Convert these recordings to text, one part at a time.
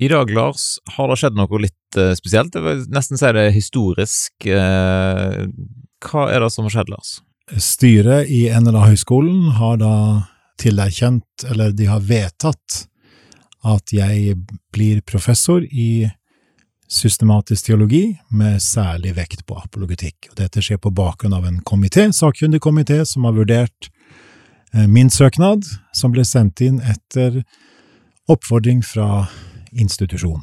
I dag, Lars, har det skjedd noe litt uh, spesielt. Jeg vil nesten si det historisk. Uh, hva er det som har skjedd, Lars? Styret i NLA-høgskolen har da tilerkjent, eller de har vedtatt, at jeg blir professor i systematisk teologi med særlig vekt på apologetikk. Dette skjer på bakgrunn av en komité, sakkyndig komité, som har vurdert min søknad, som ble sendt inn etter oppfordring fra institusjon.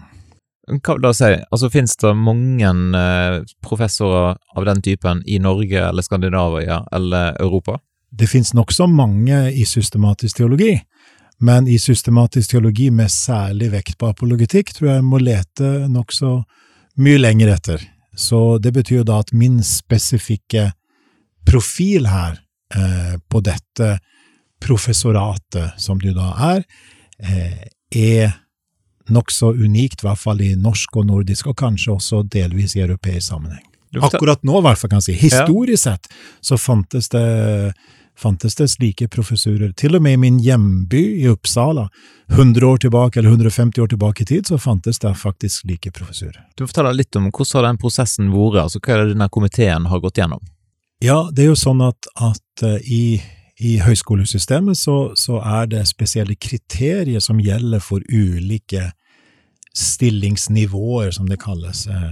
Hva vil det si, altså finnes det mange eh, professorer av den typen i Norge eller Skandinavia eller Europa? Det finnes nokså mange i systematisk teologi, men i systematisk teologi med særlig vekt på apologetikk tror jeg må lete nokså mye lenger etter. Så det betyr da at min spesifikke profil her eh, på dette professoratet, som du da er, eh, er nokså unikt, i hvert fall i norsk og nordisk, og kanskje også delvis i europeisk sammenheng. Akkurat nå, i hvert fall kan jeg si. Historisk sett så fantes det, fantes det slike professurer. Til og med i min hjemby i Uppsala, 100 år tilbake, eller 150 år tilbake i tid, så fantes det faktisk slike professurer. Du må fortelle litt om hvordan har den prosessen vært, altså hva er det denne komiteen har gått gjennom? Ja, det er jo sånn at, at uh, i i høyskolesystemet så, så, er det spesielle kriterier som gjelder for ulike stillingsnivåer, som det kalles. Eh,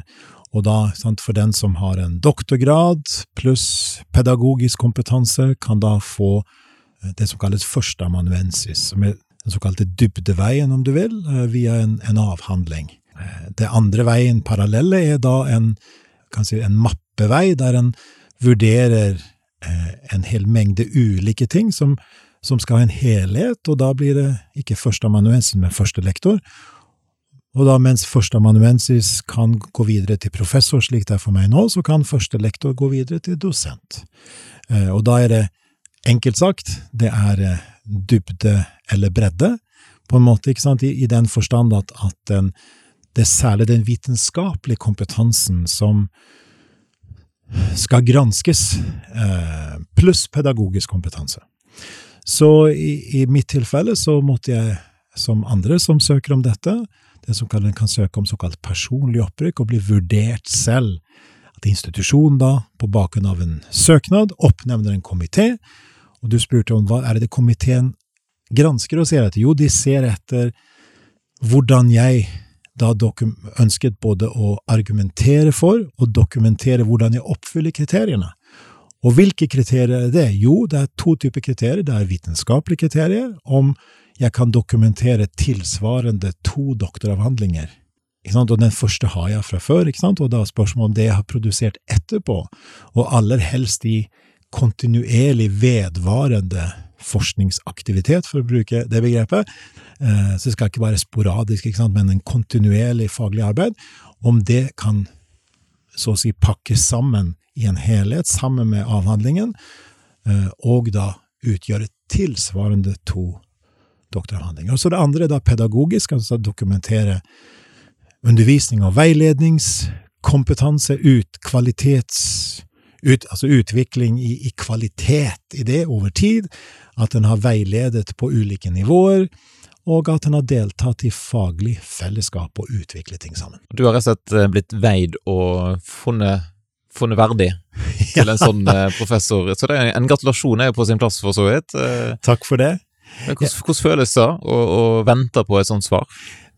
og da, sant, for den som har en doktorgrad pluss pedagogisk kompetanse, kan da få eh, det som kalles førsteamanuensis, som er den såkalte dybdeveien, om du vil, eh, via en, en avhandling. Det andre veien, parallelle, er da en, si, en mappevei, der en vurderer en hel mengde ulike ting som, som, skal ha en helhet, og da blir det ikke førsteamanuensis, men førstelektor. Og da mens førsteamanuensis kan gå videre til professor, slik det er for meg nå, så kan førstelektor gå videre til dosent. Eh, og da er det enkelt sagt, det er eh, dybde eller bredde, på en måte, ikke sant, i, i den forstand at, at den, det er særlig den vitenskapelige kompetansen som, skal granskes, eh, pluss pedagogisk kompetanse. Så i, i, mitt tilfelle så måtte jeg, som andre som søker om dette, det som kan, kan søke om såkalt personlig opprykk, og bli vurdert selv. At institusjonen da, på bakgrunn av en søknad, oppnevner en komité, og du spurte om hva er det komiteen gransker og ser etter? Jo, de ser etter hvordan jeg da ønsket både å argumentere for og dokumentere hvordan jeg oppfyller kriteriene. Og hvilke kriterier er det? Jo, det er to typer kriterier. Det er vitenskapelige kriterier, om jeg kan dokumentere tilsvarende to doktoravhandlinger. Og den første har jeg fra før, og da er spørsmålet om det jeg har produsert etterpå, og aller helst i kontinuerlig vedvarende forskningsaktivitet, for å bruke det begrepet. Eh, så det skal ikke være sporadisk, ikke men en kontinuerlig faglig arbeid. Om det kan så å si pakkes sammen i en helhet, sammen med avhandlingen, eh, og da utgjøre tilsvarende to doktoravhandlinger. Og så det andre er da pedagogisk, altså dokumentere undervisning og veiledningskompetanse, ut kvalitets ut, altså utvikling i, i, kvalitet i det over tid, at en har veiledet på ulike nivåer, og at en har deltatt i faglig fellesskap og utviklet ting sammen. Du har rett og slett eh, blitt veid og funnet, funnet verdig til en sånn eh, professor, så det er en gratulasjon er jo på sin plass, for så vidt. Eh, Takk for det. Men hvordan, hvordan føles det å, å vente på et sånt svar?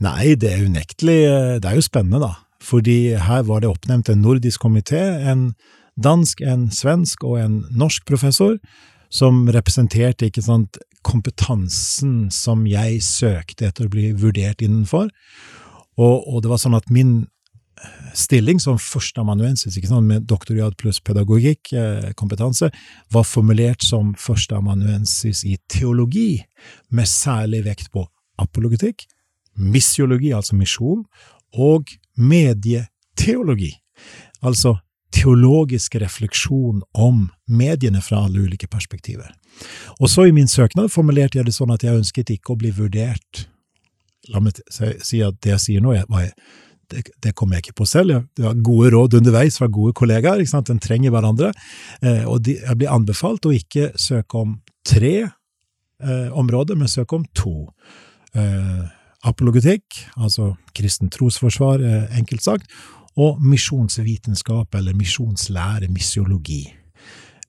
Nei, det er unektelig Det er jo spennende, da. Fordi her var det oppnevnt en nordisk komité, en dansk, en svensk og en norsk professor, som representerte ikke sant, kompetansen som jeg søkte etter å bli vurdert innenfor. Og, og det var sånn at min eh, stilling som førsteamanuensis med doktorgrad pluss pedagogikk-kompetanse eh, var formulert som førsteamanuensis i teologi, med særlig vekt på apologetikk, missiologi, altså misjon, og medieteologi, altså teologisk refleksjon om mediene fra alle ulike perspektiver. Og så i min søknad formulerte jeg det sånn at jeg ønsket ikke å bli vurdert La meg si at det jeg sier nå, er, det, det kommer jeg ikke på selv. Det var gode råd underveis fra gode kollegaer. ikke sant? En trenger hverandre. Eh, og de, jeg blir anbefalt å ikke søke om tre eh, områder, men søke om to. Eh, apologetikk, altså kristen trosforsvar, eh, enkelt sagt, og misjonsvitenskap eller misjonslære, misiologi.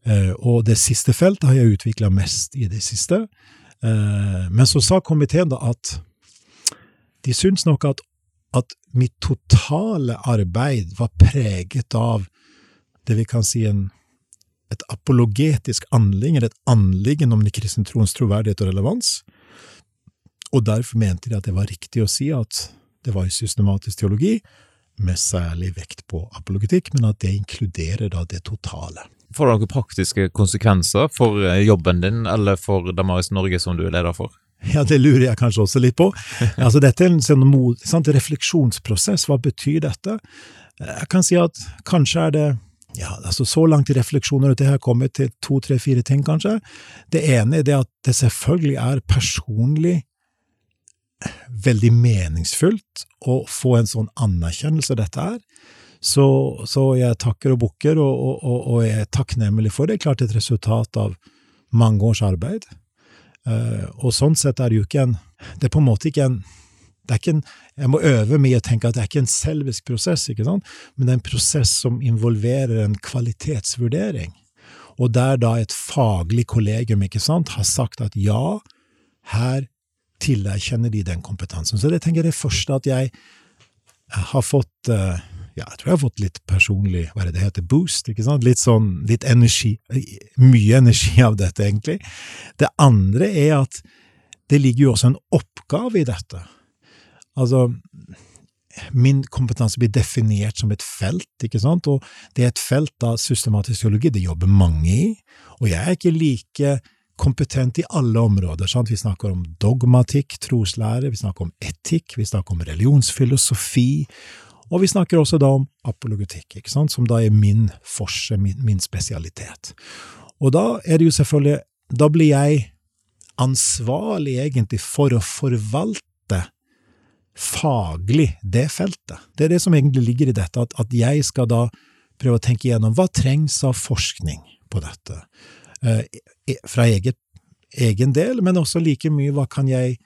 Eh, og det siste feltet har jeg utvikla mest i det siste. Eh, men så sa komiteen da at de syns nok at, at mitt totale arbeid var preget av det vi kan si en, et apologetisk anliggende, et anliggende om den kristne troens troverdighet og relevans. Og derfor mente de at det var riktig å si at det var systematisk teologi, med særlig vekt på apologetikk, men at det inkluderer da det totale. Får det noen praktiske konsekvenser for eh, jobben din, eller for Damaris Norge som du er leder for? Ja, det lurer jeg kanskje også litt på. Altså, dette er en sånn sant, refleksjonsprosess. Hva betyr dette? Jeg kan si at kanskje er det ja, altså Så langt i refleksjoner at det har kommet til to, tre, fire ting, kanskje. Det ene er det at det selvfølgelig er personlig veldig meningsfullt å få en sånn anerkjennelse dette er. Så, så jeg takker og bukker, og, og, og, jeg er takknemlig for det. Klart et resultat av mange års arbeid. Uh, og sånn sett er det jo ikke en Det er på en måte ikke en det er ikke en, Jeg må øve meg i å tenke at det er ikke en selvisk prosess, ikke sant? men det er en prosess som involverer en kvalitetsvurdering. Og der da et faglig kollegium ikke sant, har sagt at ja, her tilkjenner de den kompetansen. Så det tenker jeg det første at jeg har fått uh, ja, jeg tror jeg har fått litt personlig hva er det det heter, boost. ikke sant? Litt sånn, litt energi, mye energi av dette, egentlig. Det andre er at det ligger jo også en oppgave i dette. Altså, min kompetanse blir definert som et felt, ikke sant, og det er et felt av systematisk teologi, det jobber mange i, og jeg er ikke like kompetent i alle områder. Sant? Vi snakker om dogmatikk, troslære, vi snakker om etikk, vi snakker om religionsfilosofi, og vi snakker også da om apologetikk, som da er min forse, min, min spesialitet. Og da er det jo selvfølgelig Da blir jeg ansvarlig egentlig for å forvalte faglig det feltet. Det er det som egentlig ligger i dette, at, at jeg skal da prøve å tenke igjennom hva trengs av forskning på dette, fra eget, egen del, men også like mye hva kan jeg,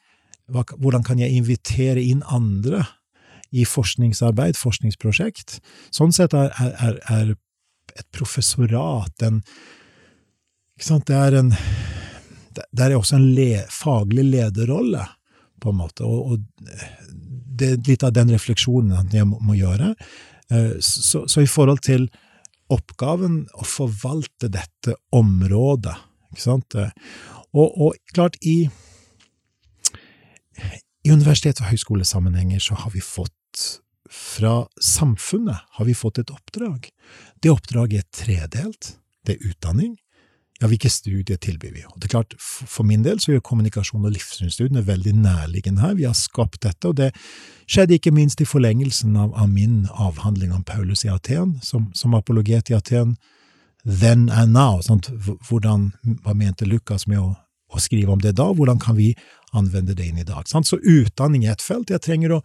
hva, hvordan kan jeg invitere inn andre i forskningsarbeid, forskningsprosjekt. Sånn sett er, er, er et professorat en Det er en det er også en le, faglig lederrolle, på en måte, og, og, det er litt av den refleksjonen jeg må, må gjøre. Eh, så, så, i forhold til oppgaven å forvalte dette området, ikke sant Og, og klart, i, i universitets- og høyskolesammenhenger så har vi fått fra samfunnet har vi fått et oppdrag. Det oppdraget er tredelt. Det er utdanning. Ja, hvilke studier tilbyr vi? Og det er klart, For min del så gjør kommunikasjon og livssynsstudiene veldig nærliggende her. Vi har skapt dette, og det skjedde ikke minst i forlengelsen av, av min avhandling om Paulus i Aten, som, som apologet i Aten. Then and now. Sant? Hvordan, hva mente Lukas med å, å, skrive om det da? Hvordan kan vi anvende det inn i dag? Sant? Så utdanning er et felt. Jeg trenger å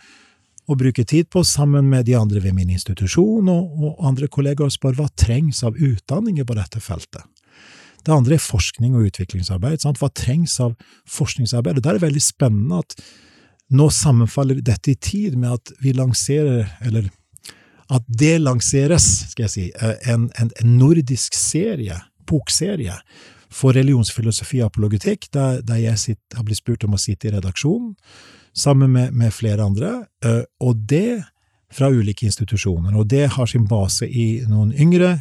å bruke tid på sammen med de andre ved min institusjon og, og andre kollegaer og spørre hva trengs av utdanninger på dette feltet. Det andre er forskning og utviklingsarbeid. Sant? Hva trengs av forskningsarbeid? Og Der er det veldig spennende at nå sammenfaller dette i tid med at vi lanserer, eller at det lanseres, skal jeg si, eh, en, en, en nordisk serie, bokserie, for religionsfilosofi og apologetikk, der, der jeg sitter, har blitt spurt om å sitte i redaksjonen sammen med, med flere andre, eh, og det fra ulike institusjoner. Og det har sin base i noen yngre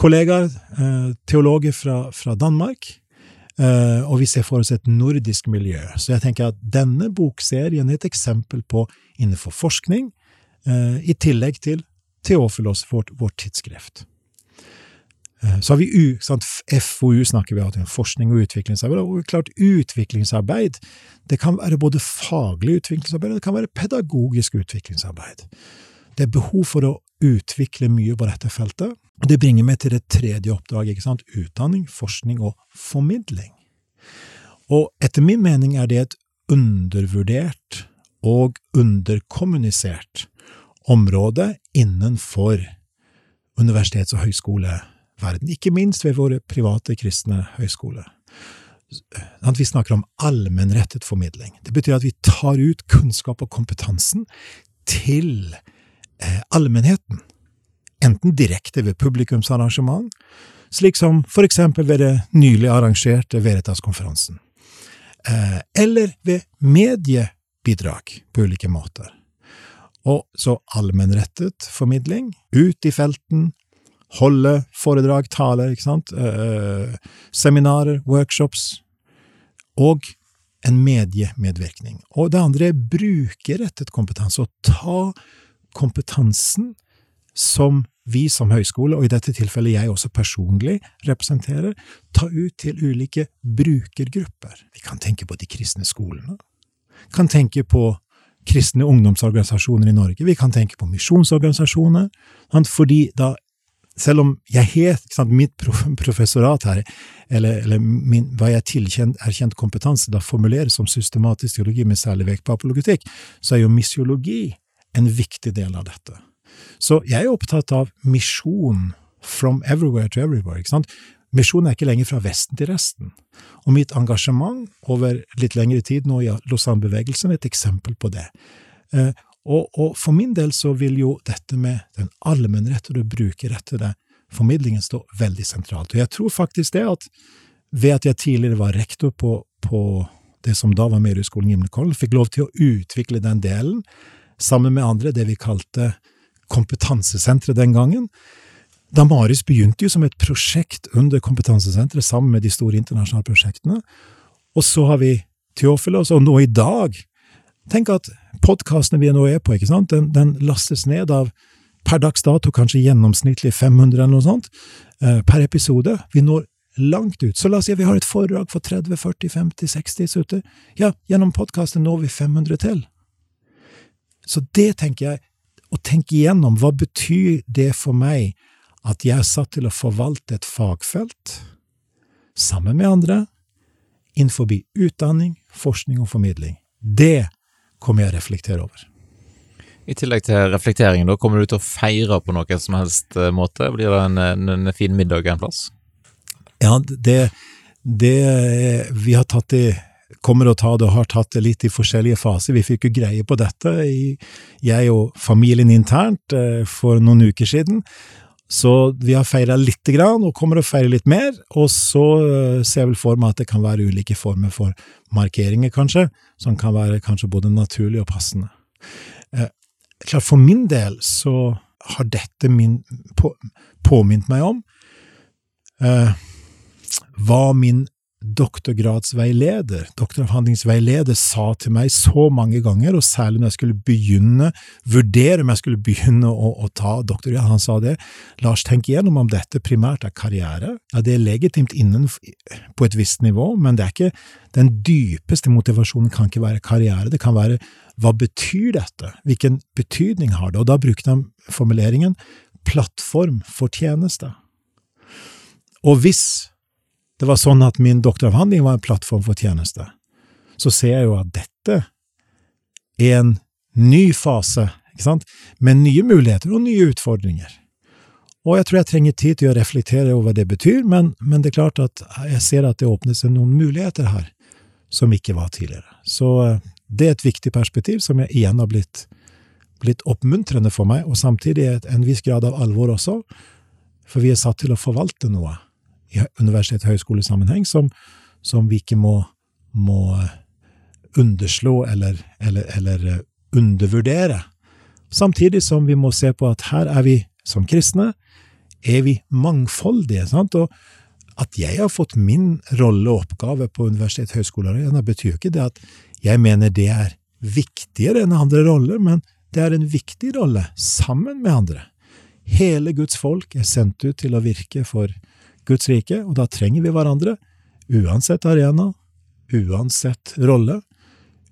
kollegaer, eh, teologer fra, fra Danmark, eh, og vi ser for oss et nordisk miljø. Så jeg tenker at denne bokserien er et eksempel på innenfor forskning, i tillegg til Teofilos, vårt, vårt tidsskrift. Eh, så har vi U, sant? FoU snakker vi om, forskning og utviklingsarbeid. Og klart, utviklingsarbeid det kan være både faglig utviklingsarbeid og det kan være pedagogisk utviklingsarbeid. Det er behov for å utvikle mye på dette feltet. Det bringer meg til det tredje oppdraget. ikke sant? Utdanning, forskning og formidling. Og etter min mening er det et undervurdert og underkommunisert område innenfor universitets- og høyskoleverden ikke minst ved våre private kristne høyskoler. vi snakker om allmennrettet formidling. Det betyr at vi tar ut kunnskap og kompetansen til allmennheten. Enten direkte ved publikumsarrangement, slik som for eksempel ved det nylig arrangerte Veritas-konferansen, eh, eller ved mediebidrag på ulike måter. Og så allmennrettet formidling, ut i felten, holde foredrag, taler, ikke sant, eh, seminarer, workshops, og en mediemedvirkning. Og det andre er brukerrettet kompetanse, å ta kompetansen som vi som høyskole, og i dette tilfellet jeg også personlig representerer, ta ut til ulike brukergrupper. Vi kan tenke på de kristne skolene, kan tenke på kristne ungdomsorganisasjoner i Norge, vi kan tenke på misjonsorganisasjoner, fordi da selv om jeg har sant, mitt professorat her, eller, eller min, hva jeg tilkjent erkjent kompetanse da formuleres som systematisk teologi med særlig vekt på apologetikk, så er jo misiologi en viktig del av dette. Så jeg er opptatt av misjon from everywhere to everywhere. ikke sant? Misjon er ikke lenger fra Vesten til resten. Og mitt engasjement over litt lengre tid nå i Lausanne-bevegelsen er et eksempel på det. Eh, og, og, for min del så vil jo dette med den allmennrettede og brukerrettede formidlingen stå veldig sentralt. Og jeg tror faktisk det at ved at jeg tidligere var rektor på, på det som da var Merudskolen Gimlekollen, fikk lov til å utvikle den delen, sammen med andre, det vi kalte kompetansesenteret den gangen. Da Marius begynte jo som et prosjekt under kompetansesenteret, sammen med de store internasjonale prosjektene. Og så har vi Teofilos, og nå i dag Tenk at podkastene vi nå er på, ikke sant, den, den, lastes ned av per dags dato kanskje gjennomsnittlig 500 eller noe sånt eh, per episode. Vi når langt ut. Så la oss si at vi har et foredrag for 30, 40, 50, 60 sutter. Ja, gjennom podkasten når vi 500 til. Så det tenker jeg, å tenke igjennom, hva betyr det for meg at jeg er satt til å forvalte et fagfelt sammen med andre innenfor utdanning, forskning og formidling? Det kommer jeg å reflektere over. I tillegg til reflekteringen, da, kommer du til å feire på noen som helst eh, måte? Blir det en, en, en fin middag en plass? Ja, det, det Vi har tatt det kommer å ta det og har tatt det litt i forskjellige faser. Vi fikk jo greie på dette, jeg og familien internt, eh, for noen uker siden. Så vi har feira lite grann, og kommer å feire litt mer. Og så eh, ser jeg vel for meg at det kan være ulike former for markeringer, kanskje, som kan være kanskje både naturlig og passende. Eh, klart For min del så har dette min, på, påminnet meg om eh, hva min doktorgradsveileder, doktoravhandlingsveileder, sa til meg så mange ganger, og særlig når jeg skulle begynne, vurdere om jeg skulle begynne å, å ta doktorgrad, han sa det, Lars, tenk igjennom om dette primært er karriere. Ja, det er legitimt innen på et visst nivå, men det er ikke den dypeste motivasjonen kan ikke være karriere, det kan være hva betyr dette, hvilken betydning har det, og da brukte han formuleringen plattform for tjeneste. Og hvis det var sånn at min doktoravhandling var en plattform for tjeneste, så ser jeg jo at dette er en ny fase, ikke sant, med nye muligheter og nye utfordringer. Og jeg tror jeg trenger tid til å reflektere over hva det betyr, men, men det er klart at jeg ser at det åpner seg noen muligheter her som ikke var tidligere. Så eh, det er et viktig perspektiv som jeg igjen har blitt, blitt oppmuntrende for meg, og samtidig er en viss grad av alvor også, for vi er satt til å forvalte noe i universitet- og høyskolesammenheng som, som vi ikke må, må underslå eller, eller, eller, eh, undervurdere. Samtidig som vi må se på at her er vi som kristne, er vi mangfoldige. sant? Og at jeg har fått min rolle og oppgave på universitet og høyskolearena, betyr ikke det at jeg mener det er viktigere enn andre roller, men det er en viktig rolle sammen med andre. Hele Guds folk er sendt ut til å virke for Guds rike, og da trenger vi hverandre, uansett arena, uansett rolle,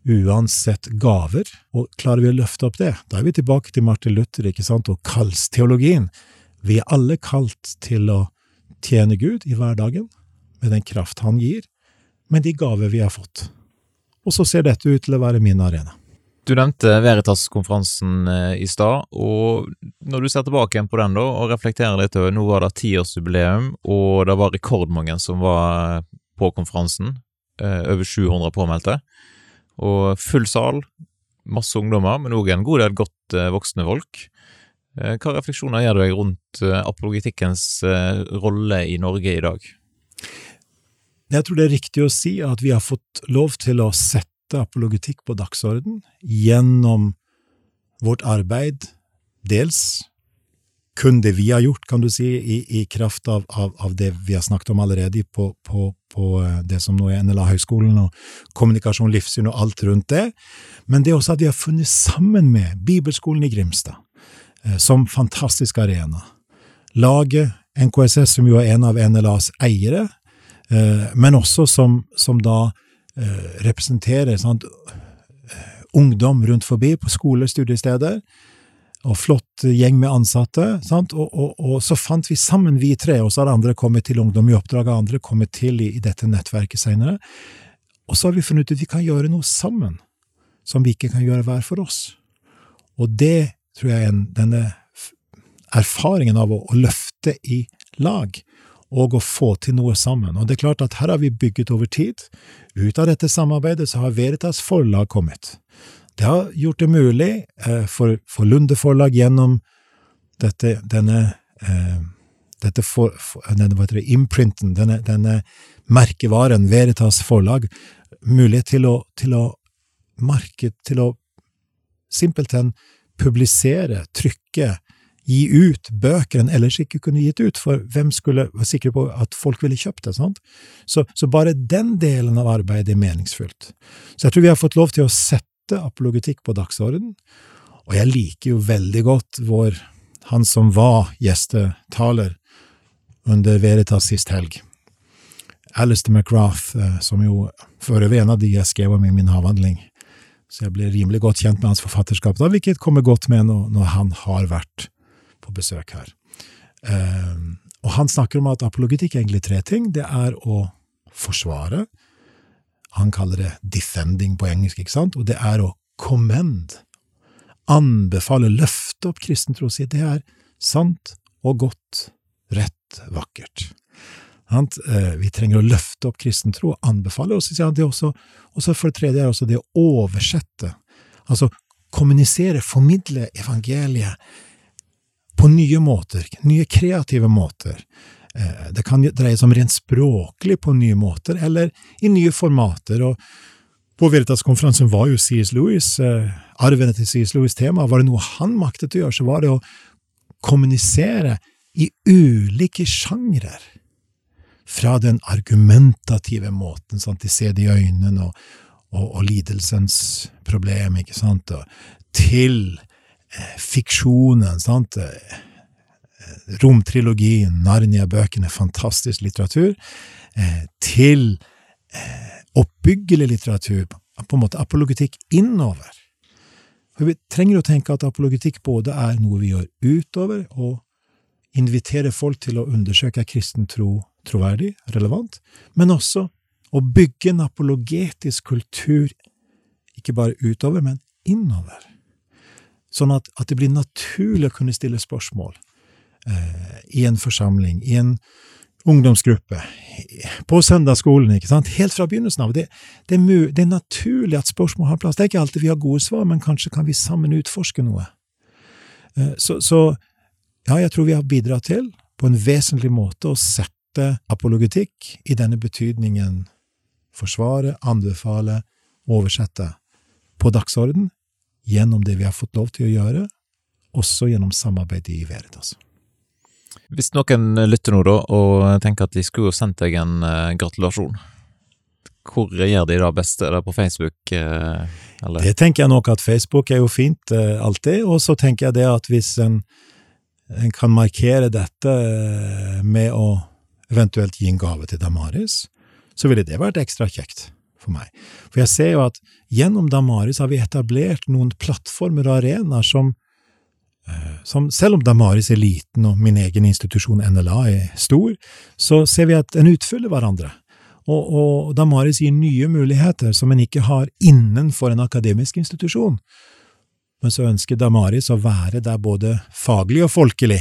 uansett gaver. Og klarer vi å løfte opp det, da er vi tilbake til Martin Luther ikke sant, og kallsteologien. Vi er alle kalt til å tjene Gud i hverdagen, med den kraft Han gir, med de gaver vi har fått. Og så ser dette ut til å være min arena. Du nevnte Veritas-konferansen eh, i stad, og når du ser tilbake igjen på den da, og reflekterer litt over Nå var det tiårsjubileum, og det var rekordmange som var på konferansen. eh, over 700 påmeldte. Og full sal, masse ungdommer, men òg en god del godt eh, voksne folk. Hva refleksjoner gjør du deg rundt apologitikkens rolle i Norge i dag? Jeg tror det er riktig å si at vi har fått lov til å sette apologetikk på dagsorden gjennom vårt arbeid, dels kun det vi har gjort, kan du si, i, i kraft av, av, av, det vi har snakket om allerede på, på, på det som nå er NLA-høgskolen, og kommunikasjon, livssyn og alt rundt det, men det er også at vi har funnet sammen med Bibelskolen i Grimstad, som fantastisk arena. Laget NKSS, som jo er en av NLAs eiere, Eh, men også som, som da eh, representerer sant, ungdom rundt forbi på skoler, studiesteder, og flott gjeng med ansatte. Og, og, og, så fant vi sammen, vi tre, og så har andre kommet til Ungdom i oppdrag, og andre kommet til i, i dette nettverket senere. Og så har vi funnet ut at vi kan gjøre noe sammen, som vi ikke kan gjøre hver for oss. Og det tror jeg er denne erfaringen av å, å løfte i lag, og å få til noe sammen. Og det er klart at her har vi bygget over tid. Ut av dette samarbeidet så har Veritas forlag kommet. Det har gjort det mulig eh, for, for Lunde forlag gjennom dette, denne, eh, dette for, for, denne det, imprinten, denne, denne merkevaren Veritas forlag, mulighet til å, til å marked, til å simpelthen publisere, trykke, gi ut bøker en ellers ikke kunne gitt ut, for hvem skulle være sikre på at folk ville kjøpt det? sant? Så, så, bare den delen av arbeidet er meningsfullt. Så jeg tror vi har fått lov til å sette apologetikk på dagsorden, og jeg liker jo veldig godt vår, han som var gjestetaler under Veritas sist helg. Alistair McGrath, eh, som jo for øvrig en av de jeg skrev om i min avhandling. Så jeg ble rimelig godt kjent med hans forfatterskap, da, hvilket kommer godt med når han har vært på besøk her. Um, og han snakker om at apologetikk er egentlig tre ting. Det er å forsvare. Han kaller det defending på engelsk, ikke sant? Og det er å commend. Anbefale, løfte opp kristen tro. Si det er sant og godt, rett, vakkert. Eh, vi trenger å løfte opp kristen tro og anbefale. Og så sier han det også, og så for det tredje er også det å oversette. Altså kommunisere, formidle evangeliet på nye måter, nye kreative måter. Eh, det kan dreie seg om rent språklig på nye måter, eller i nye formater. og På Veritas-konferansen var jo C.S. Lewis, arven arvene til C.S. Lewis tema. Var det noe han maktet å gjøre, så var det å kommunisere i ulike sjangrer. Fra den argumentative måten, sant, de ser det i øynene, og, og, og lidelsens problem, ikke sant, og, til Eh, fiksjonen, sant. Eh, romtrilogien, Narnia-bøkene, fantastisk litteratur, eh, til oppbyggelig litteratur, på en måte apologetikk innover. For Vi trenger å tenke at apologetikk både er noe vi gjør utover, og inviterer folk til å undersøke er kristen tro troverdig, relevant, men også å bygge en apologetisk kultur, ikke bare utover, men innover. Sånn at, at, det blir naturlig å kunne stille spørsmål eh, i en forsamling, i en ungdomsgruppe, på søndagsskolen, ikke sant, helt fra begynnelsen av. Det, det, er, det, er, naturlig at spørsmål har plass. Det er ikke alltid vi har gode svar, men kanskje kan vi sammen utforske noe. Eh, så, så ja, jeg tror vi har bidratt til, på en vesentlig måte, å sette apologetikk i denne betydningen forsvare, anbefale, oversette på dagsorden gjennom det vi har fått lov til å gjøre, også gjennom samarbeidet i Veritas. Hvis noen lytter nå da, og tenker at de skulle sendt deg en uh, gratulasjon, hvor gjør de da best? Er det på Facebook? Uh, eller? Det tenker jeg nok at Facebook er jo fint uh, alltid, og så tenker jeg det at hvis en, en kan markere dette med å eventuelt gi en gave til Damaris, så ville det vært ekstra kjekt for meg. For jeg ser jo at gjennom Damaris har vi etablert noen plattformer og arenaer som, eh, som Selv om Damaris er liten og min egen institusjon NLA er stor, så ser vi at en utfyller hverandre. Og, og Damaris gir nye muligheter som en ikke har innenfor en akademisk institusjon. Men så ønsker Damaris å være der både faglig og folkelig,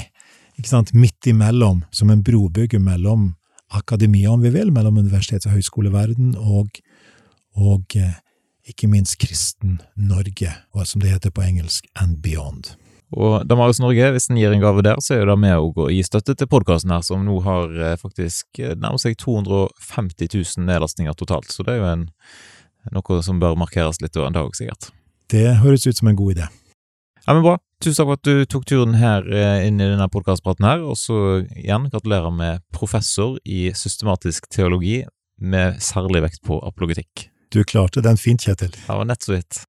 ikke sant, midt imellom, som en brobygger mellom akademia, om vi vil, mellom universitets- og høyskoleverden og og eh, ikke minst kristen Norge, og som det heter på engelsk, and beyond. Og Damaris Norge, hvis en gir en gave der, så er det med å gi støtte til podkasten her, som nå har eh, faktisk eh, nærmer seg 250 000 nedlastninger totalt. Så det er jo en, noe som bør markeres litt en dag, sikkert. Det høres ut som en god idé. Ja, men Bra. Tusen takk for at du tok turen her inn i denne podkastpraten her, og så igjen gratulerer med professor i systematisk teologi, med særlig vekt på apologetikk. Du klarte den fint, Kjetil. Det var nett så vidt.